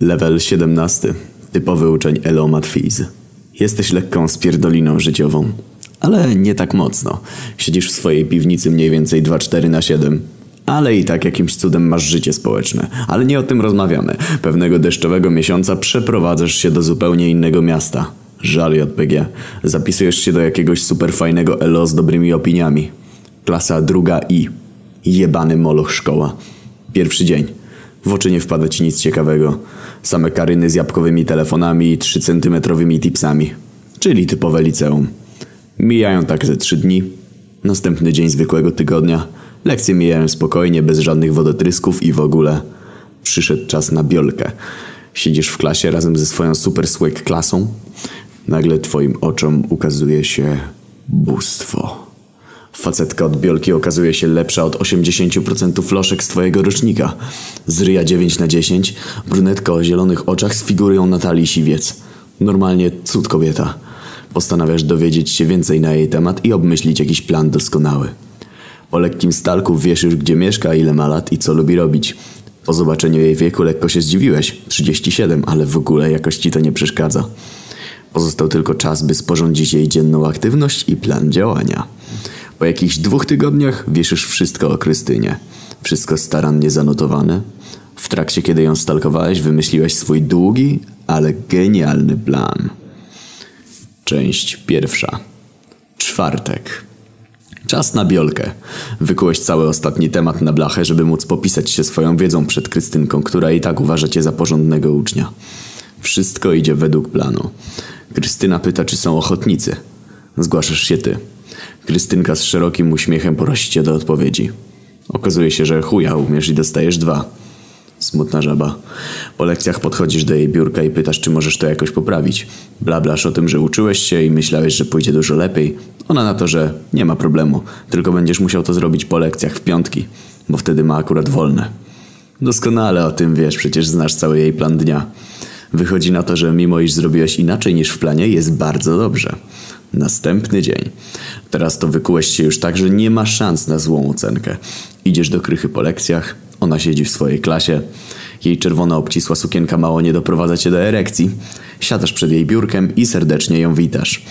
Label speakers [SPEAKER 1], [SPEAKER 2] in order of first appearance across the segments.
[SPEAKER 1] Level 17. Typowy uczeń Elomat Fiz. Jesteś lekką spierdoliną życiową. Ale nie tak mocno. Siedzisz w swojej piwnicy mniej więcej 2-4 na 7. Ale i tak jakimś cudem masz życie społeczne. Ale nie o tym rozmawiamy. Pewnego deszczowego miesiąca przeprowadzasz się do zupełnie innego miasta. Żal JPG. Zapisujesz się do jakiegoś super fajnego ELO z dobrymi opiniami. Klasa druga I. Jebany moloch szkoła. Pierwszy dzień. W oczy nie wpada ci nic ciekawego. Same karyny z jabłkowymi telefonami i 3-centymetrowymi tipsami. Czyli typowe liceum. Mijają tak ze trzy dni. Następny dzień zwykłego tygodnia. Lekcje mijają spokojnie, bez żadnych wodotrysków i w ogóle. Przyszedł czas na biolkę. Siedzisz w klasie razem ze swoją super swag klasą. Nagle twoim oczom ukazuje się bóstwo. Facetka od biolki okazuje się lepsza od 80% floszek z twojego rocznika. Z ryja 9 na 10, brunetka o zielonych oczach z figurą Natalii Siwiec. Normalnie cud kobieta. Postanawiasz dowiedzieć się więcej na jej temat i obmyślić jakiś plan doskonały. Po lekkim stalku wiesz już gdzie mieszka, ile ma lat i co lubi robić. Po zobaczeniu jej wieku lekko się zdziwiłeś. 37, ale w ogóle jakoś ci to nie przeszkadza. Pozostał tylko czas, by sporządzić jej dzienną aktywność i plan działania. Po jakichś dwóch tygodniach wiesz już wszystko o Krystynie. Wszystko starannie zanotowane. W trakcie, kiedy ją stalkowałeś, wymyśliłeś swój długi, ale genialny plan. Część pierwsza. Czwartek. Czas na biolkę. Wykułeś cały ostatni temat na blachę, żeby móc popisać się swoją wiedzą przed Krystynką, która i tak uważa cię za porządnego ucznia. Wszystko idzie według planu. Krystyna pyta, czy są ochotnicy. Zgłaszasz się ty. Krystynka z szerokim uśmiechem prosi cię do odpowiedzi. Okazuje się, że chuja umiesz i dostajesz dwa. Smutna żaba. Po lekcjach podchodzisz do jej biurka i pytasz, czy możesz to jakoś poprawić. Blablasz o tym, że uczyłeś się i myślałeś, że pójdzie dużo lepiej. Ona na to, że nie ma problemu, tylko będziesz musiał to zrobić po lekcjach w piątki, bo wtedy ma akurat wolne. Doskonale o tym wiesz, przecież znasz cały jej plan dnia. Wychodzi na to, że mimo iż zrobiłeś inaczej niż w planie, jest bardzo dobrze. Następny dzień. Teraz to wykułeś się już tak, że nie ma szans na złą ocenkę. Idziesz do krychy po lekcjach, ona siedzi w swojej klasie. Jej czerwona obcisła sukienka mało nie doprowadza cię do erekcji. Siadasz przed jej biurkiem i serdecznie ją witasz.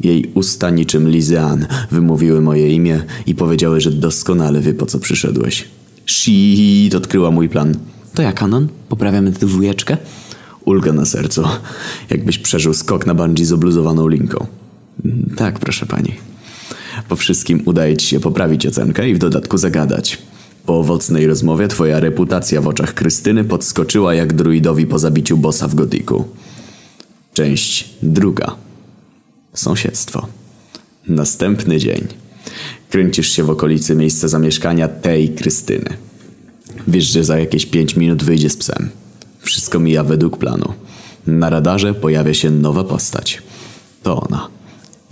[SPEAKER 1] Jej usta niczym Lizean wymówiły moje imię i powiedziały, że doskonale wie po co przyszedłeś. Shit, odkryła mój plan. To ja, Kanon? Poprawiamy tę dwójeczkę? Ulga na sercu. Jakbyś przeżył skok na bungee z obluzowaną linką. Tak, proszę pani. Po wszystkim udaje ci się poprawić ocenkę i w dodatku zagadać. Po owocnej rozmowie twoja reputacja w oczach Krystyny podskoczyła jak druidowi po zabiciu bossa w gotiku. Część druga. Sąsiedztwo. Następny dzień. Kręcisz się w okolicy miejsca zamieszkania tej Krystyny. Wiesz, że za jakieś pięć minut wyjdzie z psem. Wszystko mija według planu. Na radarze pojawia się nowa postać. To ona.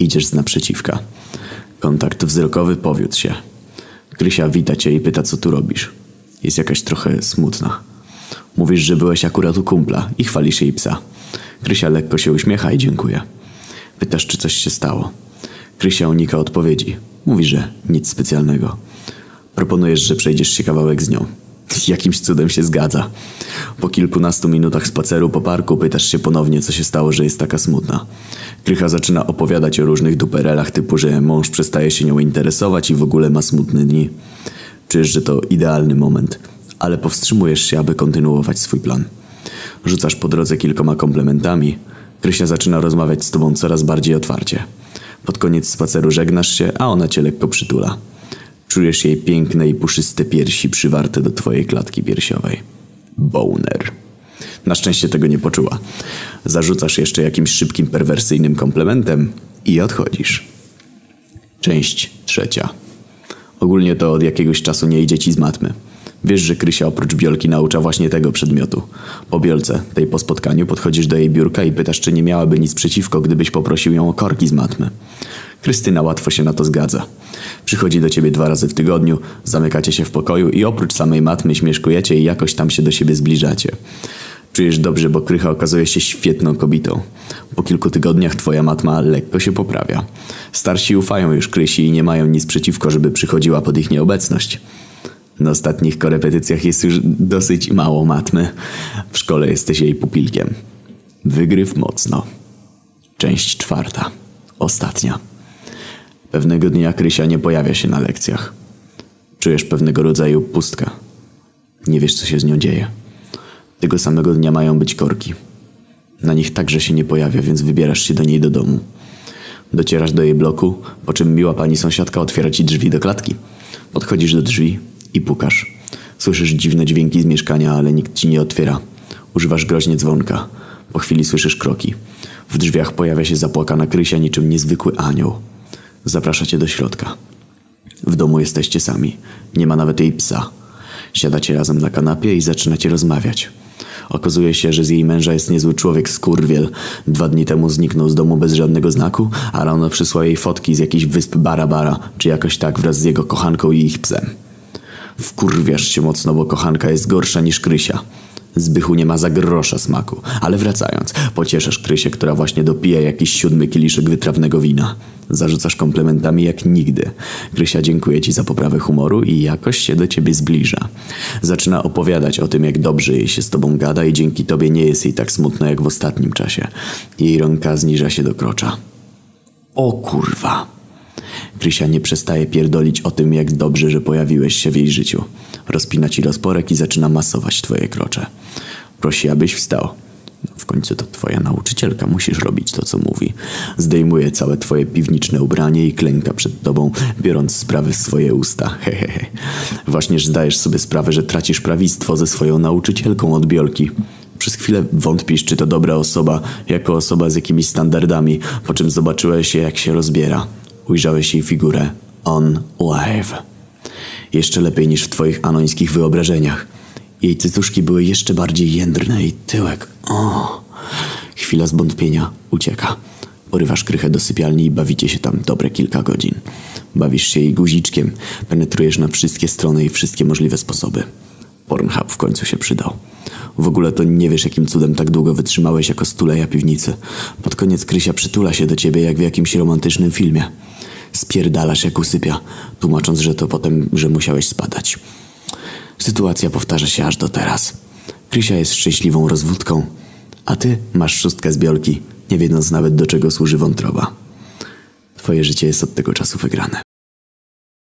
[SPEAKER 1] Idziesz z naprzeciwka. Kontakt wzrokowy powiódł się. Krysia wita cię i pyta, co tu robisz. Jest jakaś trochę smutna. Mówisz, że byłeś akurat u kumpla i chwalisz jej psa. Krysia lekko się uśmiecha i dziękuję. Pytasz, czy coś się stało. Krysia unika odpowiedzi. Mówi, że nic specjalnego. Proponujesz, że przejdziesz się kawałek z nią. Jakimś cudem się zgadza. Po kilkunastu minutach spaceru po parku pytasz się ponownie, co się stało, że jest taka smutna. Krycha zaczyna opowiadać o różnych duperelach typu, że mąż przestaje się nią interesować i w ogóle ma smutne dni. Czujesz, że to idealny moment, ale powstrzymujesz się, aby kontynuować swój plan. Rzucasz po drodze kilkoma komplementami. Krysia zaczyna rozmawiać z tobą coraz bardziej otwarcie. Pod koniec spaceru żegnasz się, a ona cię lekko przytula. Czujesz jej piękne i puszyste piersi przywarte do twojej klatki piersiowej. Boner. Na szczęście tego nie poczuła. Zarzucasz jeszcze jakimś szybkim, perwersyjnym komplementem i odchodzisz. Część trzecia. Ogólnie to od jakiegoś czasu nie idzie ci z matmy. Wiesz, że Krysia oprócz biolki naucza właśnie tego przedmiotu. Po biolce, tej po spotkaniu, podchodzisz do jej biurka i pytasz, czy nie miałaby nic przeciwko, gdybyś poprosił ją o korki z matmy. Krystyna łatwo się na to zgadza. Przychodzi do ciebie dwa razy w tygodniu, zamykacie się w pokoju i oprócz samej matmy śmieszkujecie i jakoś tam się do siebie zbliżacie. Czujesz dobrze, bo Krycha okazuje się świetną kobietą. Po kilku tygodniach twoja matma lekko się poprawia. Starsi ufają już Krysi i nie mają nic przeciwko, żeby przychodziła pod ich nieobecność. Na ostatnich korepetycjach jest już dosyć mało matmy. W szkole jesteś jej pupilkiem. Wygryw mocno. Część czwarta. Ostatnia. Pewnego dnia Krysia nie pojawia się na lekcjach. Czujesz pewnego rodzaju pustkę. Nie wiesz, co się z nią dzieje. Tego samego dnia mają być korki. Na nich także się nie pojawia, więc wybierasz się do niej do domu. Docierasz do jej bloku, po czym miła pani sąsiadka otwiera ci drzwi do klatki. Podchodzisz do drzwi i pukasz. Słyszysz dziwne dźwięki z mieszkania, ale nikt ci nie otwiera. Używasz groźnie dzwonka. Po chwili słyszysz kroki. W drzwiach pojawia się zapłakana Krysia niczym niezwykły anioł. Zaprasza cię do środka. W domu jesteście sami. Nie ma nawet jej psa. Siadacie razem na kanapie i zaczynacie rozmawiać. Okazuje się, że z jej męża jest niezły człowiek skurwiel. Dwa dni temu zniknął z domu bez żadnego znaku, a rano przysłał jej fotki z jakichś wysp Barabara, czy jakoś tak wraz z jego kochanką i ich psem. Wkurwiasz się mocno, bo kochanka jest gorsza niż Krysia. Zbychu nie ma za grosza smaku. Ale wracając, pocieszasz Krysię, która właśnie dopija jakiś siódmy kieliszek wytrawnego wina. Zarzucasz komplementami jak nigdy. Krysia dziękuję ci za poprawę humoru i jakoś się do ciebie zbliża. Zaczyna opowiadać o tym, jak dobrze jej się z tobą gada i dzięki tobie nie jest jej tak smutno jak w ostatnim czasie. Jej rąka zniża się do krocza. O kurwa. Krysia nie przestaje pierdolić o tym, jak dobrze, że pojawiłeś się w jej życiu. Rozpina ci rozporek i zaczyna masować twoje krocze. Prosi, abyś wstał. W końcu to twoja nauczycielka, musisz robić to, co mówi. Zdejmuje całe twoje piwniczne ubranie i klęka przed tobą, biorąc sprawy w swoje usta. Hehehe. Właśnież zdajesz sobie sprawę, że tracisz prawictwo ze swoją nauczycielką od biolki. Przez chwilę wątpisz, czy to dobra osoba, jako osoba z jakimiś standardami, po czym zobaczyłeś jak się rozbiera. Ujrzałeś jej figurę on live. Jeszcze lepiej niż w twoich anońskich wyobrażeniach. Jej cycuszki były jeszcze bardziej jędrne i tyłek. O! Chwila zwątpienia ucieka. Porywasz krychę do sypialni i bawicie się tam dobre kilka godzin. Bawisz się jej guziczkiem, penetrujesz na wszystkie strony i wszystkie możliwe sposoby. Pornhub w końcu się przydał. W ogóle to nie wiesz, jakim cudem tak długo wytrzymałeś jako stuleja piwnicy. Pod koniec Krysia przytula się do ciebie jak w jakimś romantycznym filmie. Spierdalasz jak usypia, tłumacząc, że to potem, że musiałeś spadać. Sytuacja powtarza się aż do teraz. Krysia jest szczęśliwą rozwódką, a ty masz szóstkę z biolki, nie wiedząc nawet do czego służy wątroba. Twoje życie jest od tego czasu wygrane.